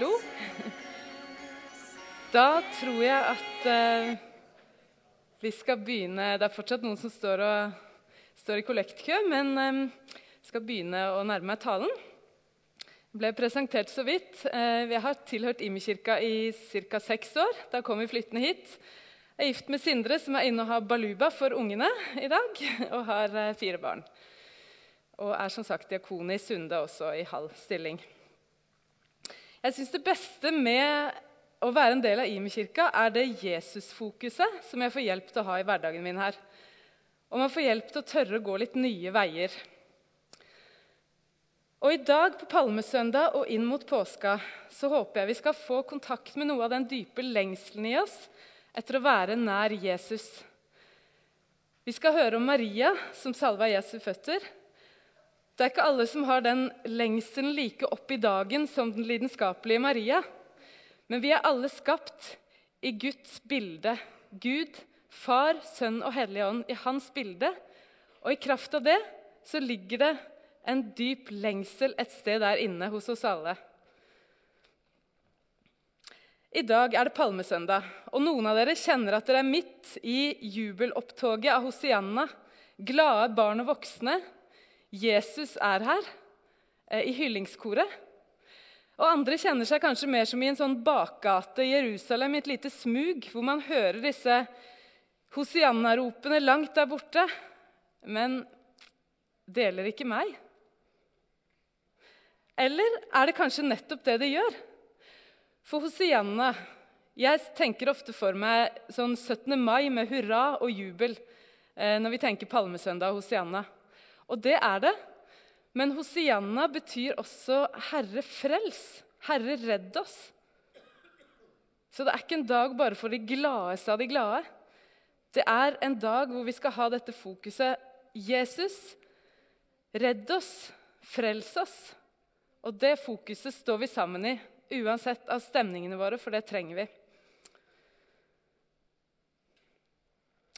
Oslo. Da tror jeg at eh, vi skal begynne Det er fortsatt noen som står, og, står i kollektkø, men eh, skal begynne å nærme meg talen. Jeg ble presentert så vidt. Eh, jeg har tilhørt Imi-kirka i ca. seks år. Da kom vi flyttende hit. Jeg er gift med Sindre, som er inne og har baluba for ungene i dag, og har eh, fire barn. Og er som sagt diakon i Sunde også, i halv stilling. Jeg syns det beste med å være en del av Imi-kirka er det Jesusfokuset som jeg får hjelp til å ha i hverdagen min her. Og man får hjelp til å tørre å gå litt nye veier. Og I dag på Palmesøndag og inn mot påska så håper jeg vi skal få kontakt med noe av den dype lengselen i oss etter å være nær Jesus. Vi skal høre om Maria som salva Jesu føtter. Det er ikke alle som har den lengselen like opp i dagen som den lidenskapelige Maria. Men vi er alle skapt i Guds bilde. Gud, Far, Sønn og Hellig Ånd i hans bilde. Og i kraft av det så ligger det en dyp lengsel et sted der inne hos oss alle. I dag er det palmesøndag, og noen av dere kjenner at dere er midt i jubelopptoget av Hosianna. Glade barn og voksne. Jesus er her eh, i hyllingskoret. Og Andre kjenner seg kanskje mer som i en sånn bakgate i Jerusalem, i et lite smug, hvor man hører disse Hosianna-ropene langt der borte, men deler ikke meg. Eller er det kanskje nettopp det det gjør? For Hosianna Jeg tenker ofte for meg sånn 17. mai med hurra og jubel eh, når vi tenker palmesøndag og Hosianna. Og det er det. Men Hosianna betyr også 'Herre, frels'. 'Herre, redd oss'. Så det er ikke en dag bare for de gladeste av de glade. Det er en dag hvor vi skal ha dette fokuset. Jesus, redd oss, frels oss. Og det fokuset står vi sammen i, uansett av stemningene våre, for det trenger vi.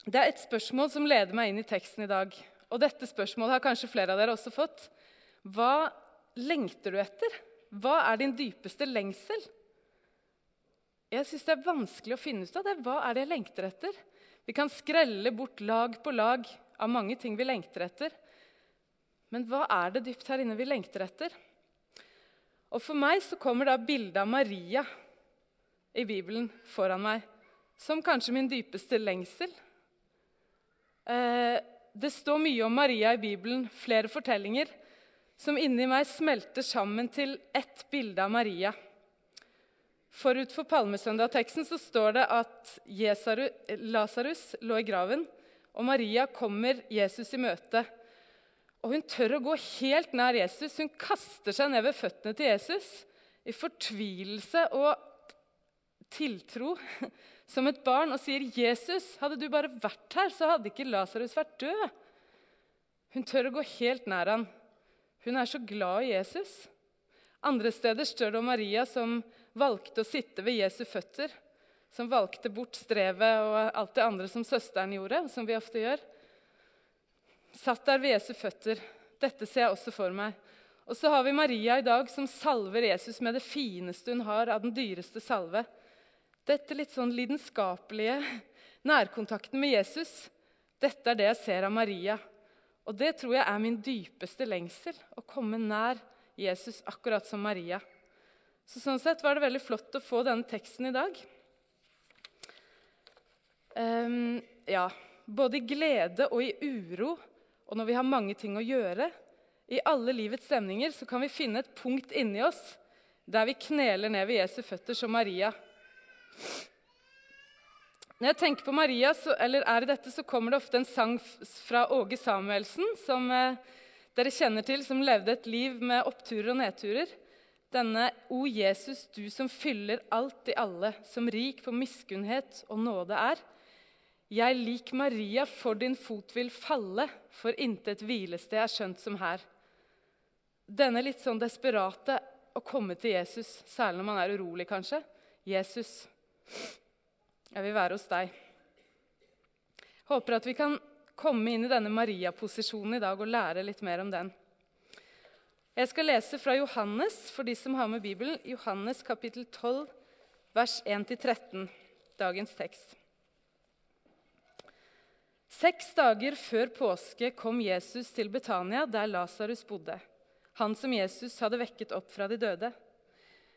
Det er et spørsmål som leder meg inn i teksten i dag. Og dette spørsmålet har kanskje flere av dere også fått. Hva lengter du etter? Hva er din dypeste lengsel? Jeg syns det er vanskelig å finne ut av det. Hva er det jeg lengter etter? Vi kan skrelle bort lag på lag av mange ting vi lengter etter. Men hva er det dypt her inne vi lengter etter? Og For meg så kommer da bildet av Maria i Bibelen foran meg som kanskje min dypeste lengsel. Eh, det står mye om Maria i Bibelen, flere fortellinger som inni meg smelter sammen til ett bilde av Maria. Forut for palmesøndagteksten så står det at Lasarus lå i graven, og Maria kommer Jesus i møte. Og Hun tør å gå helt nær Jesus. Hun kaster seg ned ved føttene til Jesus i fortvilelse og tiltro som et barn og sier, 'Jesus, hadde du bare vært her, så hadde ikke Lasarus vært død.' Hun tør å gå helt nær han. Hun er så glad i Jesus. Andre steder står det om Maria som valgte å sitte ved Jesu føtter. Som valgte bort strevet og alt det andre som søsteren gjorde, som vi ofte gjør. Satt der ved Jesu føtter. Dette ser jeg også for meg. Og så har vi Maria i dag som salver Jesus med det fineste hun har av den dyreste salve. Dette litt sånn lidenskapelige, nærkontakten med Jesus. Dette er det jeg ser av Maria. Og det tror jeg er min dypeste lengsel, å komme nær Jesus akkurat som Maria. Så Sånn sett var det veldig flott å få denne teksten i dag. Um, ja, både i glede og i uro, og når vi har mange ting å gjøre, i alle livets stemninger, så kan vi finne et punkt inni oss der vi kneler ned ved Jesu føtter som Maria. Når jeg tenker på Maria, så, eller er i dette, så kommer det ofte en sang fra Åge Samuelsen, som eh, dere kjenner til, som levde et liv med oppturer og nedturer. Denne O Jesus, du som fyller alt i alle, som rik på miskunnhet og nåde er. Jeg lik Maria for din fot vil falle, for intet hvilested er skjønt som her. Denne litt sånn desperate å komme til Jesus, særlig når man er urolig, kanskje. Jesus. Jeg vil være hos deg. Håper at vi kan komme inn i denne Maria-posisjonen i dag og lære litt mer om den. Jeg skal lese fra Johannes for de som har med Bibelen. Johannes kapittel 12, vers 1-13. Dagens tekst. Seks dager før påske kom Jesus til Betania, der Lasarus bodde. Han som Jesus hadde vekket opp fra de døde.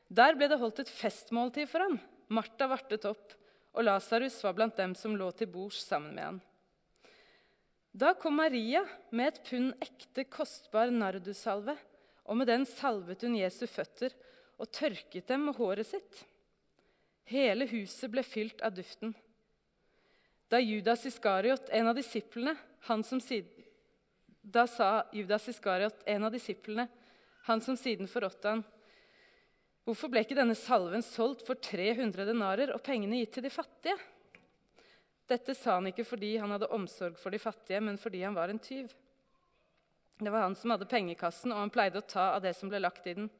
Der ble det holdt et festmåltid for ham. Martha vartet opp, og Lasarus var blant dem som lå til bords sammen med han. Da kom Maria med et pund ekte, kostbar nardussalve, og med den salvet hun Jesu føtter og tørket dem med håret sitt. Hele huset ble fylt av duften. Da Judas Iskariot, en av disiplene, han som siden, da sa Judas Iskariot, en av disiplene, han som siden forrådte han, Hvorfor ble ikke denne salven solgt for 300 denarer og pengene gitt til de fattige? Dette sa han ikke fordi han hadde omsorg for de fattige, men fordi han var en tyv. Det var han som hadde pengekassen, og han pleide å ta av det som ble lagt i den.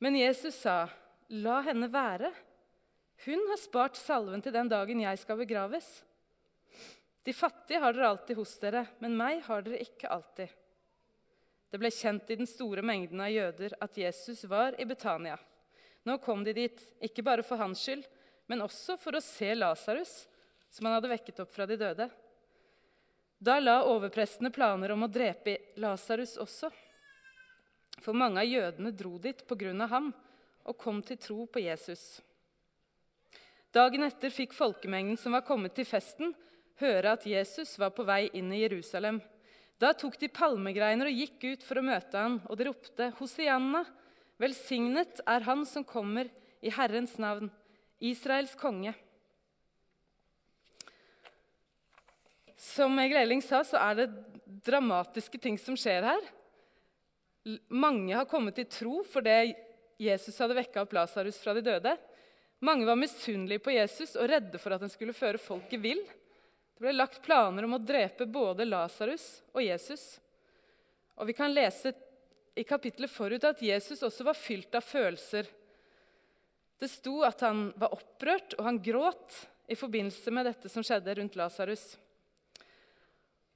Men Jesus sa, 'La henne være. Hun har spart salven til den dagen jeg skal begraves.' 'De fattige har dere alltid hos dere, men meg har dere ikke alltid.' Det ble kjent i den store mengden av jøder at Jesus var i Betania. Nå kom de dit, ikke bare for hans skyld, men også for å se Lasarus, som han hadde vekket opp fra de døde. Da la overprestene planer om å drepe Lasarus også. For mange av jødene dro dit av ham og kom til tro på Jesus. Dagen etter fikk folkemengden som var kommet til festen, høre at Jesus var på vei inn i Jerusalem. Da tok de palmegreiner og gikk ut for å møte han, og de ropte, Hosianna, velsignet er han som kommer i Herrens navn, Israels konge. Som Egil Elling sa, så er det dramatiske ting som skjer her. Mange har kommet til tro for det Jesus hadde vekka opp Lasarus fra de døde. Mange var misunnelige på Jesus og redde for at han skulle føre folket vill. Det ble lagt planer om å drepe både Lasarus og Jesus. Og Vi kan lese i kapittelet forut at Jesus også var fylt av følelser. Det sto at han var opprørt, og han gråt i forbindelse med dette som skjedde rundt Lasarus.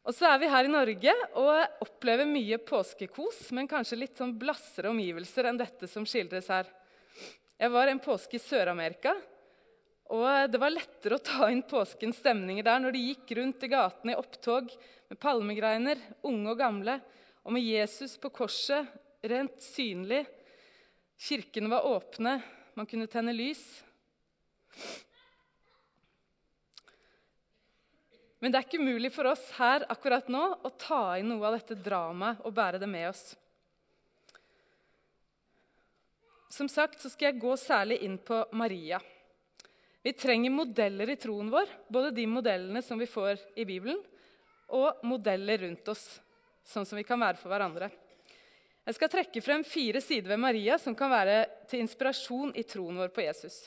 Og så er vi her i Norge og opplever mye påskekos, men kanskje litt sånn blassere omgivelser enn dette som skildres her. Jeg var en påske i Sør-Amerika, og det var lettere å ta inn påskens stemninger der når de gikk rundt i gatene i opptog med palmegreiner, unge og gamle, og med Jesus på korset rent synlig. Kirkene var åpne, man kunne tenne lys. Men det er ikke mulig for oss her akkurat nå å ta inn noe av dette dramaet og bære det med oss. Som sagt så skal jeg gå særlig inn på Maria. Vi trenger modeller i troen vår, både de modellene som vi får i Bibelen, og modeller rundt oss, sånn som vi kan være for hverandre. Jeg skal trekke frem fire sider ved Maria som kan være til inspirasjon i troen vår på Jesus.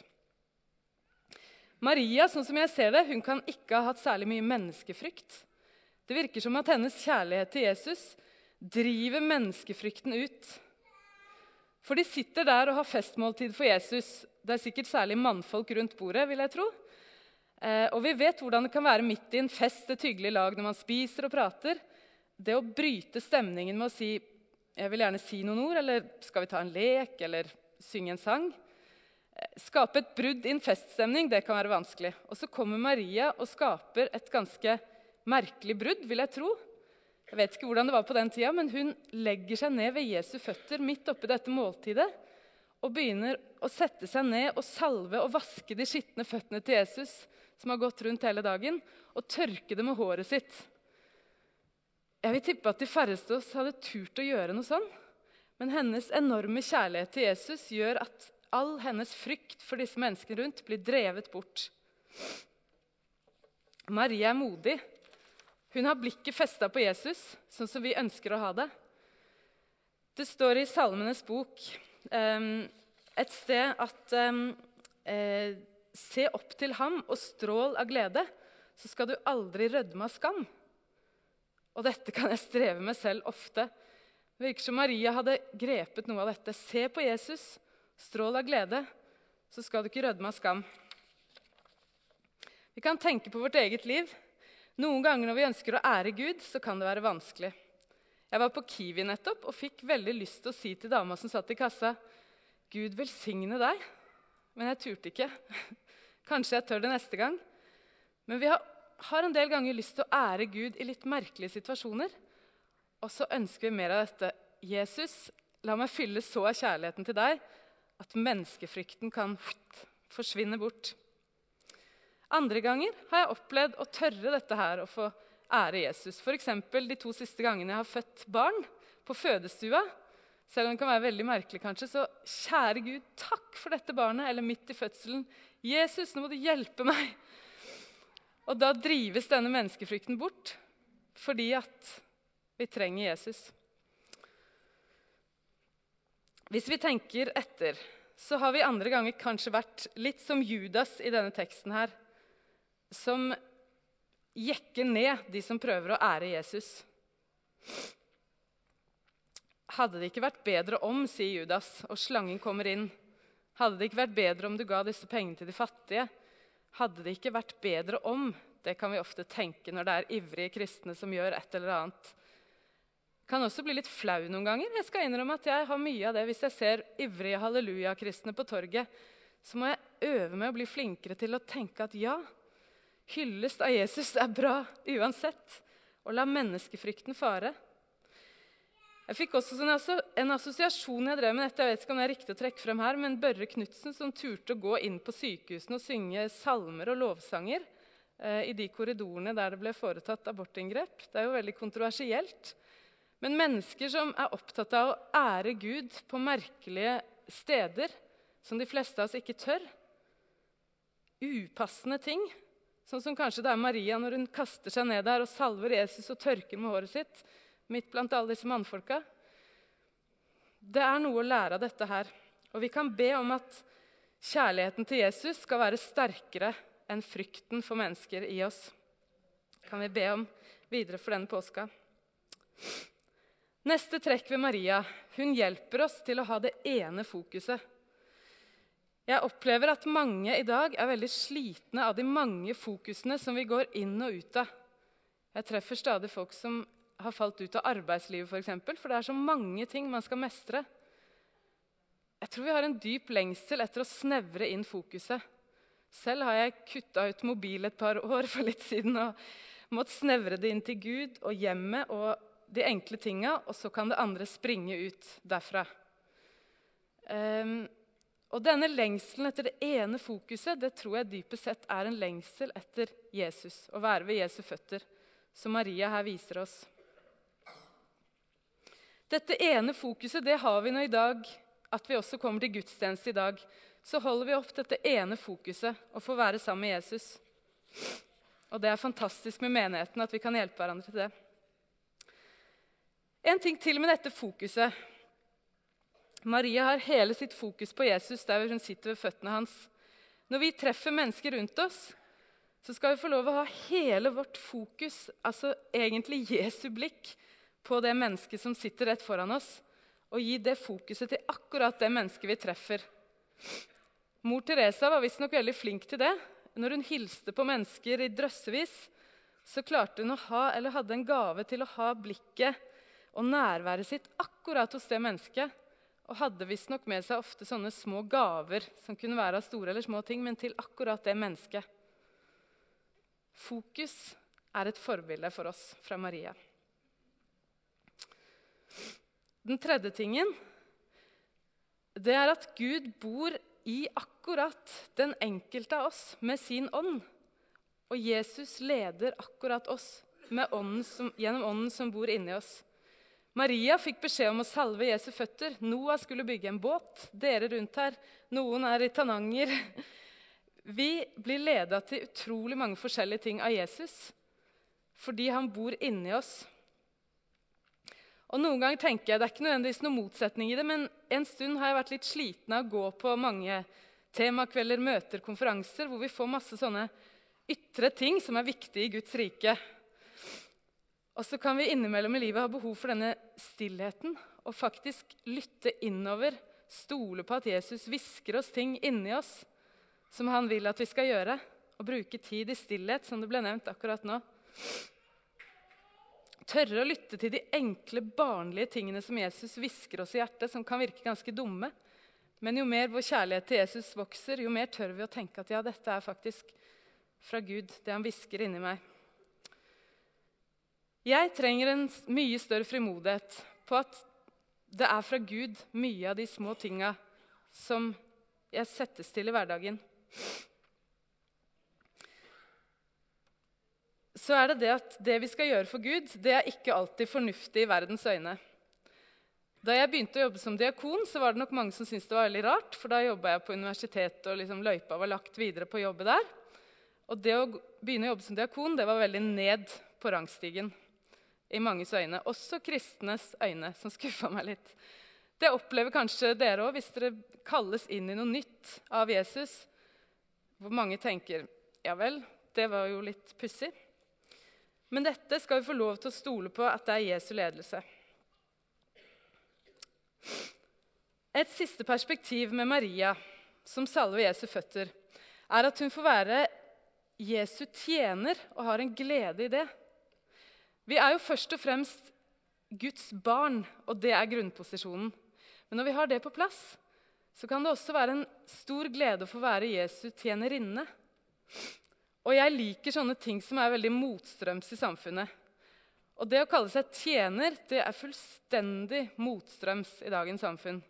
Maria sånn som jeg ser det, hun kan ikke ha hatt særlig mye menneskefrykt. Det virker som at hennes kjærlighet til Jesus driver menneskefrykten ut. For de sitter der og har festmåltid for Jesus. Det er sikkert særlig mannfolk rundt bordet. vil jeg tro. Eh, og vi vet hvordan det kan være midt i en fest, et hyggelig lag, når man spiser og prater. Det å bryte stemningen med å si 'jeg vil gjerne si noen ord', eller 'skal vi ta en lek', eller synge en sang', Skape et brudd i en feststemning det kan være vanskelig. Og så kommer Maria og skaper et ganske merkelig brudd, vil jeg tro. Jeg vet ikke hvordan det var på den tida, men Hun legger seg ned ved Jesu føtter midt oppi dette måltidet og begynner å sette seg ned og salve og vaske de skitne føttene til Jesus, som har gått rundt hele dagen, og tørke det med håret sitt. Jeg vil tippe at de færreste av oss hadde turt å gjøre noe sånn. Men hennes enorme kjærlighet til Jesus gjør at all hennes frykt for disse menneskene rundt blir drevet bort. Maria er modig. Hun har blikket festa på Jesus, sånn som vi ønsker å ha det. Det står i Salmenes bok et sted at um, eh, Se opp til ham og strål av glede, så skal du aldri rødme av skam. Og dette kan jeg streve med selv ofte. Det virker som Maria hadde grepet noe av dette. Se på Jesus Strål av glede, så skal du ikke rødme av skam. Vi kan tenke på vårt eget liv. Noen ganger når vi ønsker å ære Gud, så kan det være vanskelig. Jeg var på Kiwi nettopp og fikk veldig lyst til å si til dama som satt i kassa, 'Gud velsigne deg.' Men jeg turte ikke. Kanskje jeg tør det neste gang. Men vi har, en del ganger lyst til å ære Gud i litt merkelige situasjoner. Og så ønsker vi mer av dette. Jesus, la meg fylle så av kjærligheten til deg at menneskefrykten kan forsvinne bort. Andre ganger har jeg opplevd å tørre dette her og få ære Jesus. F.eks. de to siste gangene jeg har født barn på fødestua. Selv om det kan være veldig merkelig, kanskje, så kjære Gud, takk for dette barnet. Eller midt i fødselen. Jesus, nå må du hjelpe meg. Og da drives denne menneskefrykten bort fordi at vi trenger Jesus. Hvis vi tenker etter, så har vi andre ganger kanskje vært litt som Judas i denne teksten her, som jekker ned de som prøver å ære Jesus. Hadde det ikke vært bedre om, sier Judas, og slangen kommer inn. Hadde det ikke vært bedre om du ga disse pengene til de fattige? Hadde det ikke vært bedre om? Det kan vi ofte tenke når det er ivrige kristne som gjør et eller annet kan også bli litt flau noen ganger. Jeg skal innrømme at jeg har mye av det hvis jeg ser ivrige halleluja-kristne på torget. Så må jeg øve meg å bli flinkere til å tenke at ja, hyllest av Jesus er bra uansett. Og la menneskefrykten fare. Jeg fikk også sånn en assosiasjon jeg drev med dette. Jeg vet ikke om det er riktig å trekke frem her, men Børre Knutsen som turte å gå inn på sykehusene og synge salmer og lovsanger eh, i de korridorene der det ble foretatt abortinngrep. Det er jo veldig kontroversielt. Men mennesker som er opptatt av å ære Gud på merkelige steder, som de fleste av oss ikke tør Upassende ting, sånn som kanskje det er Maria når hun kaster seg ned der og salver Jesus og tørker med håret sitt midt blant alle disse mannfolka. Det er noe å lære av dette her. Og vi kan be om at kjærligheten til Jesus skal være sterkere enn frykten for mennesker i oss. kan vi be om videre for denne påska. Neste trekk ved Maria. Hun hjelper oss til å ha det ene fokuset. Jeg opplever at mange i dag er veldig slitne av de mange fokusene som vi går inn og ut av. Jeg treffer stadig folk som har falt ut av arbeidslivet, f.eks., for, eksempel, for det er så mange ting man skal mestre. Jeg tror vi har en dyp lengsel etter å snevre inn fokuset. Selv har jeg kutta ut mobil et par år for litt siden og måttet snevre det inn til Gud og hjemmet og de enkle tinga, og så kan det andre springe ut derfra. Um, og denne lengselen etter det ene fokuset det tror jeg dypest sett er en lengsel etter Jesus. Å være ved Jesu føtter, som Maria her viser oss. Dette ene fokuset det har vi nå i dag, at vi også kommer til gudstjeneste i dag. Så holder vi opp dette ene fokuset å få være sammen med Jesus. Og det er fantastisk med menigheten at vi kan hjelpe hverandre til det. En ting til med dette fokuset. Maria har hele sitt fokus på Jesus der hun sitter ved føttene hans. Når vi treffer mennesker rundt oss, så skal vi få lov å ha hele vårt fokus, altså egentlig Jesu blikk, på det mennesket som sitter rett foran oss, og gi det fokuset til akkurat det mennesket vi treffer. Mor Teresa var visstnok veldig flink til det. Når hun hilste på mennesker i drøssevis, så klarte hun å ha, eller hadde en gave til å ha blikket og nærværet sitt akkurat hos det mennesket. Og hadde visstnok med seg ofte sånne små gaver som kunne være av store eller små ting, men til akkurat det mennesket. Fokus er et forbilde for oss fra Maria. Den tredje tingen det er at Gud bor i akkurat den enkelte av oss med sin ånd. Og Jesus leder akkurat oss ånden som, gjennom ånden som bor inni oss. Maria fikk beskjed om å salve Jesu føtter. Noah skulle bygge en båt. Dere rundt her. Noen er i Tananger. Vi blir leda til utrolig mange forskjellige ting av Jesus fordi han bor inni oss. Og Noen ganger tenker jeg, Det er ikke nødvendigvis noen motsetning i det, men en stund har jeg vært litt sliten av å gå på mange temakvelder, møter, konferanser hvor vi får masse sånne ytre ting som er viktige i Guds rike. Og så kan vi innimellom i livet ha behov for denne stillheten og faktisk lytte innover, stole på at Jesus hvisker oss ting inni oss som han vil at vi skal gjøre, og bruke tid i stillhet, som det ble nevnt akkurat nå. Tørre å lytte til de enkle, barnlige tingene som Jesus hvisker oss i hjertet, som kan virke ganske dumme. Men jo mer vår kjærlighet til Jesus vokser, jo mer tør vi å tenke at ja, dette er faktisk fra Gud, det han hvisker inni meg. Jeg trenger en mye større frimodighet på at det er fra Gud mye av de små tinga som jeg settes til i hverdagen. Så er det det at det vi skal gjøre for Gud, det er ikke alltid fornuftig i verdens øyne. Da jeg begynte å jobbe som diakon, så var det nok mange som syntes det var veldig rart. For da jobba jeg på universitetet, og liksom løypa var lagt videre på å jobbe der. Og det å begynne å jobbe som diakon det var veldig ned på rangstigen i manges øyne. Også kristnes øyne, som skuffa meg litt. Det opplever kanskje dere òg hvis dere kalles inn i noe nytt av Jesus. Hvor mange tenker ja vel, det var jo litt pussig. Men dette skal vi få lov til å stole på at det er Jesu ledelse. Et siste perspektiv med Maria, som salver Jesu føtter, er at hun får være Jesu tjener og har en glede i det. Vi er jo først og fremst Guds barn, og det er grunnposisjonen. Men når vi har det på plass, så kan det også være en stor glede å få være Jesu tjenerinne. Og jeg liker sånne ting som er veldig motstrøms i samfunnet. Og det å kalle seg tjener det er fullstendig motstrøms i dagens samfunn.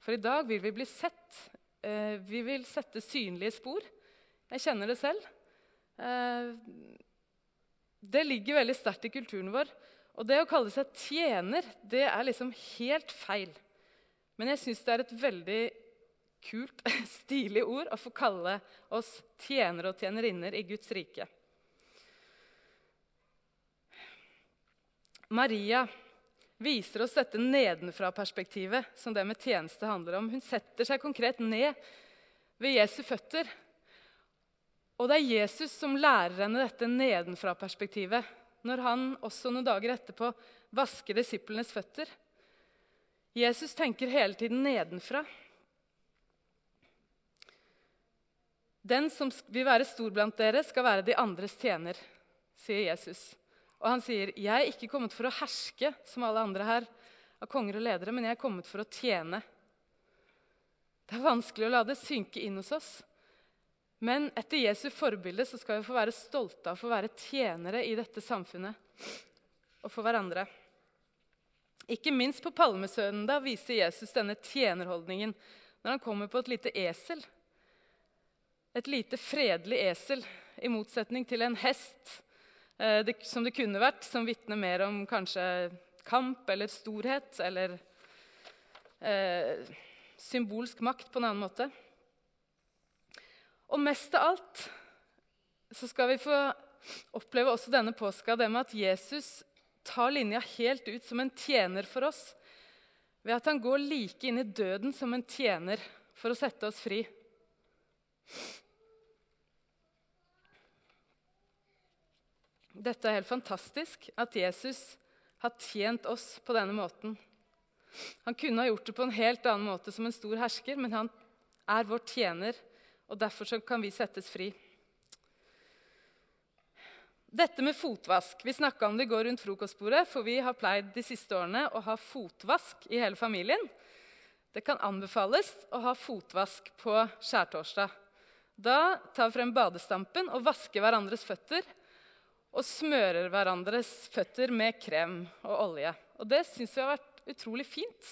For i dag vil vi bli sett. Eh, vi vil sette synlige spor. Jeg kjenner det selv. Det ligger veldig sterkt i kulturen vår. Og det å kalle seg tjener, det er liksom helt feil. Men jeg syns det er et veldig kult, stilig ord å få kalle oss tjenere og tjenerinner i Guds rike. Maria viser oss dette nedenfra-perspektivet som det med tjeneste handler om. Hun setter seg konkret ned ved Jesu føtter og det er Jesus som lærer henne dette nedenfra-perspektivet når han også noen dager etterpå vasker disiplenes føtter. Jesus tenker hele tiden nedenfra. Den som vil være stor blant dere, skal være de andres tjener, sier Jesus. Og han sier, 'Jeg er ikke kommet for å herske, som alle andre her, av konger og ledere, men jeg er kommet for å tjene.' Det er vanskelig å la det synke inn hos oss. Men etter Jesu forbilde så skal vi få være stolte av å få være tjenere i dette samfunnet og for hverandre. Ikke minst på palmesøndag viser Jesus denne tjenerholdningen når han kommer på et lite esel. Et lite fredelig esel, i motsetning til en hest, eh, det, som det kunne vært, som vitner mer om kanskje kamp eller storhet eller eh, symbolsk makt på en annen måte. Og mest av alt så skal vi få oppleve også denne påska det med at Jesus tar linja helt ut som en tjener for oss. Ved at han går like inn i døden som en tjener for å sette oss fri. Dette er helt fantastisk, at Jesus har tjent oss på denne måten. Han kunne ha gjort det på en helt annen måte som en stor hersker, men han er vår tjener og derfor kan vi settes fri. Dette med fotvask Vi snakka om det går rundt frokostbordet, for vi har pleid de siste årene å ha fotvask i hele familien. Det kan anbefales å ha fotvask på skjærtorsdag. Da tar vi frem badestampen og vasker hverandres føtter. Og smører hverandres føtter med krem og olje. Og det syns vi har vært utrolig fint.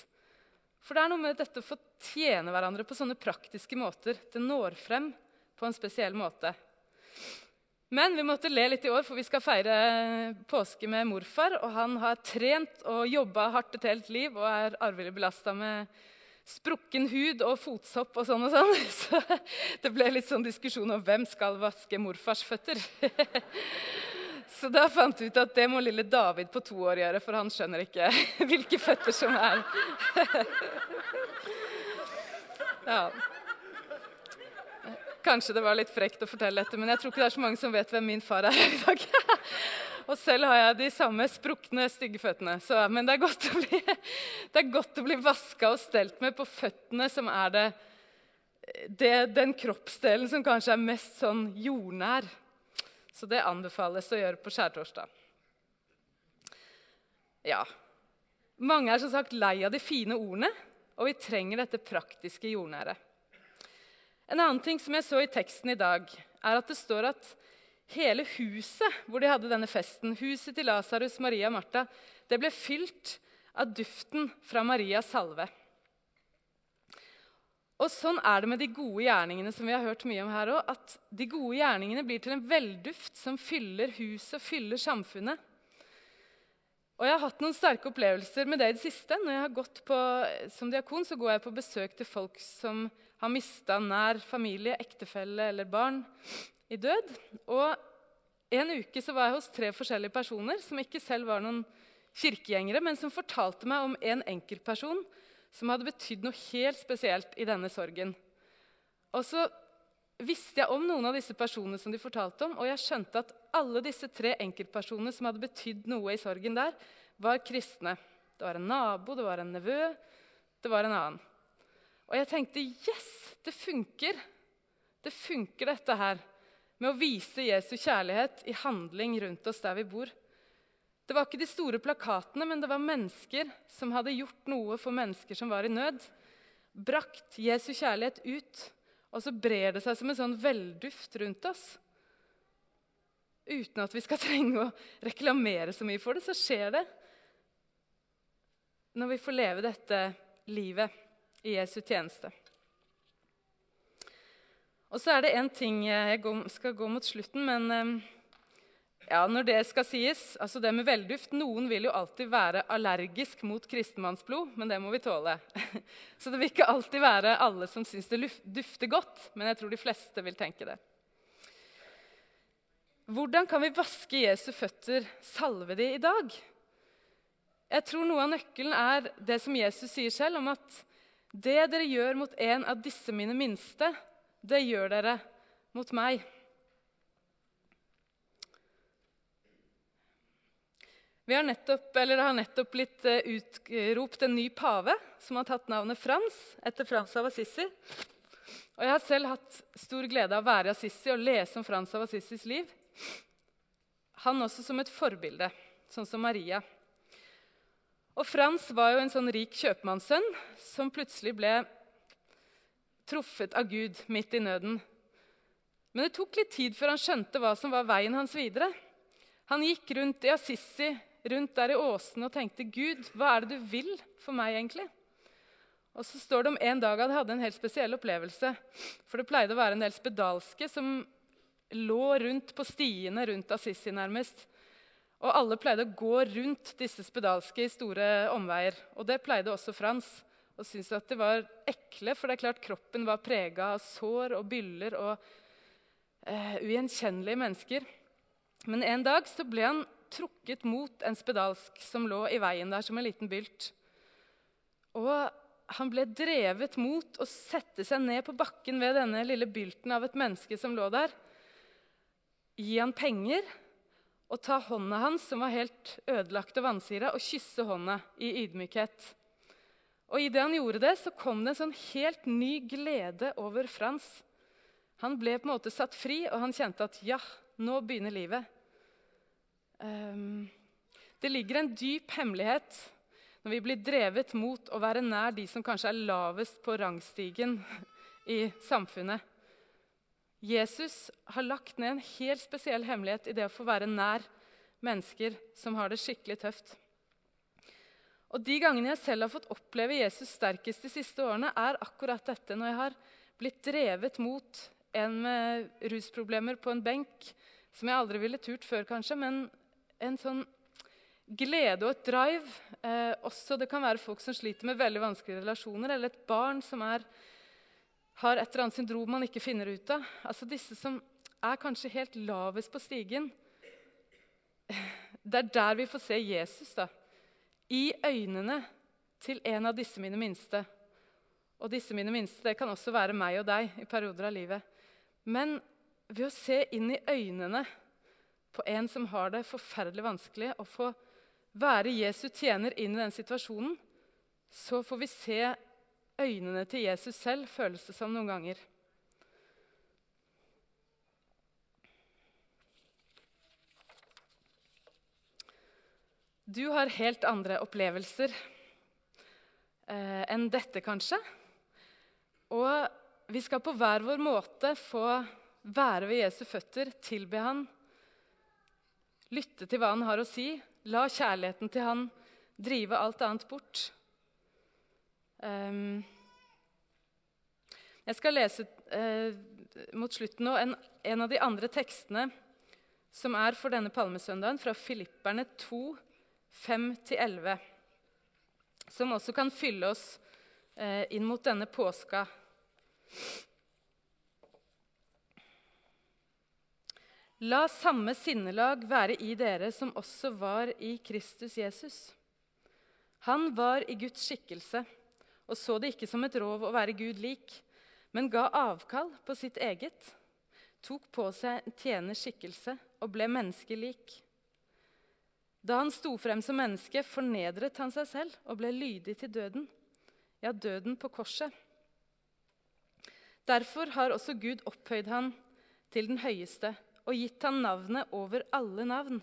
For det er noe med dette å få tjene hverandre på sånne praktiske måter. Det når frem på en spesiell måte. Men vi måtte le litt i år, for vi skal feire påske med morfar. Og han har trent og jobba hardt et helt liv og er arvelig belasta med sprukken hud og fotsopp og sånn og sånn. Så det ble litt sånn diskusjon om hvem skal vaske morfars føtter. Så da fant vi ut at det må lille David på to år gjøre, for han skjønner ikke hvilke føtter som er ja. Kanskje det var litt frekt å fortelle dette, men jeg tror ikke det er så mange som vet hvem min far er i dag. Og selv har jeg de samme sprukne, stygge føttene. Så, men det er godt å bli, det bli vaska og stelt med på føttene, som er det, det, den kroppsdelen som kanskje er mest sånn jordnær. Så det anbefales å gjøre på skjærtorsdag. Ja, mange er som sagt lei av de fine ordene, og vi trenger dette praktiske jordnære. En annen ting som jeg så i teksten i dag, er at det står at hele huset hvor de hadde denne festen, huset til Lasarus, Maria og Martha, det ble fylt av duften fra Marias salve. Og Sånn er det med de gode gjerningene som vi har hørt mye om her også, at De gode gjerningene blir til en velduft som fyller huset og fyller samfunnet. Og Jeg har hatt noen sterke opplevelser med det i det siste. Når jeg har gått på, Som diakon så går jeg på besøk til folk som har mista nær familie, ektefelle eller barn i død. Og En uke så var jeg hos tre forskjellige personer som ikke selv var noen kirkegjengere, men som fortalte meg om en enkeltperson som hadde betydd noe helt spesielt i denne sorgen. Og så visste jeg om noen av disse personene som de fortalte om, og jeg skjønte at alle disse tre enkeltpersonene som hadde betydd noe i sorgen der, var kristne. Det var en nabo, det var en nevø, det var en annen. Og jeg tenkte yes, det funker. Det funker, dette her med å vise Jesu kjærlighet i handling rundt oss der vi bor. Det var ikke de store plakatene, men det var mennesker som hadde gjort noe for mennesker som var i nød. Brakt Jesu kjærlighet ut, og så brer det seg som en sånn velduft rundt oss. Uten at vi skal trenge å reklamere så mye for det, så skjer det. Når vi får leve dette livet i Jesu tjeneste. Og så er det én ting Jeg skal gå mot slutten, men eh, ja, når det skal sies, altså det med velduft Noen vil jo alltid være allergisk mot kristenmannsblod, men det må vi tåle. Så det vil ikke alltid være alle som syns det dufter godt, men jeg tror de fleste vil tenke det. Hvordan kan vi vaske Jesu føtter, salve de, i dag? Jeg tror noe av nøkkelen er det som Jesus sier selv, om at det dere gjør mot en av disse mine minste, det gjør dere mot meg. Har nettopp, Det har nettopp blitt eh, utropt en ny pave som har tatt navnet Frans etter Frans av Assisi. Og Jeg har selv hatt stor glede av å være i Assisi og lese om Frans av Assisis liv. Han også som et forbilde, sånn som Maria. Og Frans var jo en sånn rik kjøpmannssønn som plutselig ble truffet av Gud midt i nøden. Men det tok litt tid før han skjønte hva som var veien hans videre. Han gikk rundt i Assisi rundt der i åsene og tenkte Gud, hva er det du vil for meg egentlig? Og så står det om en dag at jeg hadde en helt spesiell opplevelse. For det pleide å være en del spedalske som lå rundt på stiene rundt Assisi nærmest. Og alle pleide å gå rundt disse spedalske i store omveier. Og det pleide også Frans. Og syntes at det var ekle, for det er klart kroppen var prega av sår og byller og eh, ugjenkjennelige mennesker. Men en dag så ble han trukket mot en spedalsk som lå i veien der som en liten bylt. Og han ble drevet mot å sette seg ned på bakken ved denne lille bylten av et menneske som lå der. Gi han penger og ta hånda hans, som var helt ødelagt og vansira, og kysse hånda i ydmykhet. Og Idet han gjorde det, så kom det en sånn helt ny glede over Frans. Han ble på en måte satt fri, og han kjente at ja, nå begynner livet. Um, det ligger en dyp hemmelighet når vi blir drevet mot å være nær de som kanskje er lavest på rangstigen i samfunnet. Jesus har lagt ned en helt spesiell hemmelighet i det å få være nær mennesker som har det skikkelig tøft. Og De gangene jeg selv har fått oppleve Jesus sterkest de siste årene, er akkurat dette når jeg har blitt drevet mot en med rusproblemer på en benk, som jeg aldri ville turt før, kanskje, men en sånn glede og et drive. Eh, også Det kan være folk som sliter med veldig vanskelige relasjoner, eller et barn som er, har et eller annet syndrom man ikke finner ut av. Altså Disse som er kanskje helt lavest på stigen. Det er der vi får se Jesus. da. I øynene til en av disse mine minste. Og disse mine minste det kan også være meg og deg i perioder av livet. Men ved å se inn i øynene på en som har det forferdelig vanskelig, å få være Jesu tjener inn i den situasjonen, så får vi se øynene til Jesus selv, føles det som noen ganger. Du har helt andre opplevelser eh, enn dette, kanskje. Og vi skal på hver vår måte få være ved Jesu føtter, tilbe han, lytte til hva han har å si, la kjærligheten til han drive alt annet bort. Um, jeg skal lese eh, mot slutten nå en, en, av de andre tekstene som er for denne palmesøndagen, fra Filipperne 2, 5-11. Som også kan fylle oss eh, inn mot denne påska. La samme sinnelag være i dere som også var i Kristus Jesus. Han var i Guds skikkelse og så det ikke som et rov å være Gud lik, men ga avkall på sitt eget, tok på seg en tjeners skikkelse og ble menneskelik. Da han sto frem som menneske, fornedret han seg selv og ble lydig til døden, ja, døden på korset. Derfor har også Gud opphøyd han til den høyeste og gitt han navnet over alle navn.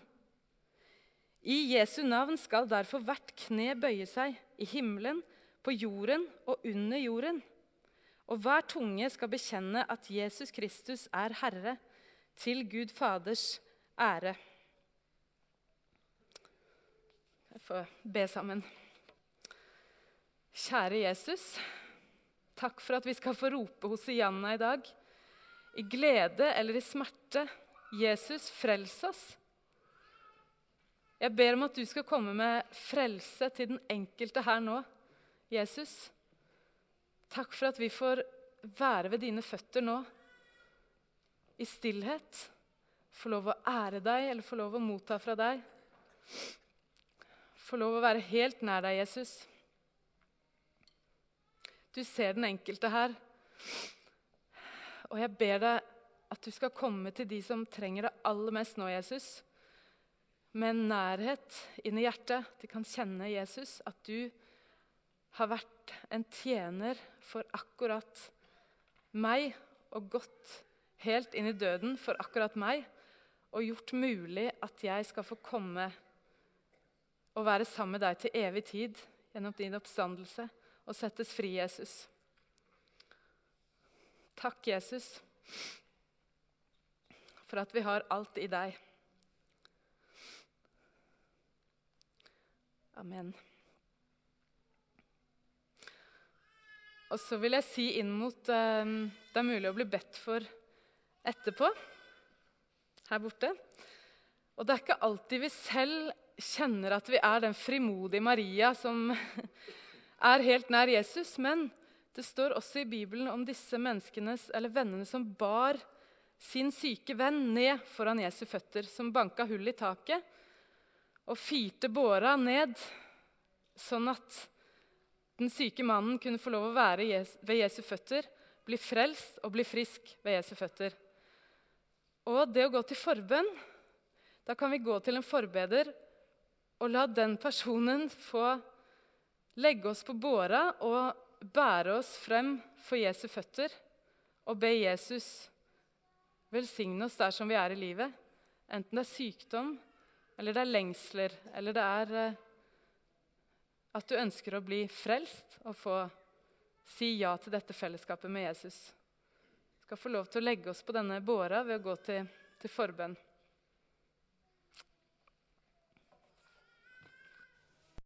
I Jesu navn skal derfor hvert kne bøye seg, i himmelen, på jorden og under jorden. Og hver tunge skal bekjenne at Jesus Kristus er Herre, til Gud Faders ære. Jeg får be sammen. Kjære Jesus. Takk for at vi skal få rope Hosianna i dag. I glede eller i smerte. Jesus, frels oss. Jeg ber om at du skal komme med frelse til den enkelte her nå. Jesus, takk for at vi får være ved dine føtter nå, i stillhet. Få lov å ære deg eller få lov å motta fra deg. Få lov å være helt nær deg, Jesus. Du ser den enkelte her. Og jeg ber deg at du skal komme til de som trenger det aller mest nå, Jesus. Med en nærhet inn i hjertet. De kan kjenne Jesus, at du har vært en tjener for akkurat meg og gått helt inn i døden for akkurat meg og gjort mulig at jeg skal få komme og være sammen med deg til evig tid gjennom din oppstandelse og settes fri, Jesus. Takk, Jesus, for at vi har alt i deg. Amen. Og så vil jeg si inn mot eh, det er mulig å bli bedt for etterpå, her borte. Og det er ikke alltid vi selv kjenner at vi er den frimodige Maria som er helt nær Jesus, men det står også i Bibelen om disse menneskenes, eller vennene som bar sin syke venn ned foran Jesu føtter, som banka hull i taket og fyrte båra ned, sånn at den syke mannen kunne få lov å være ved Jesu føtter, bli frelst og bli frisk ved Jesu føtter. Og det å gå til forbønn Da kan vi gå til en forbeder og la den personen få legge oss på båra og bære oss frem for Jesu føtter og be Jesus velsigne oss der som vi er i livet. Enten det er sykdom, eller det er lengsler, eller det er eh, at du ønsker å bli frelst og få si ja til dette fellesskapet med Jesus. Vi skal få lov til å legge oss på denne båra ved å gå til, til forbønn.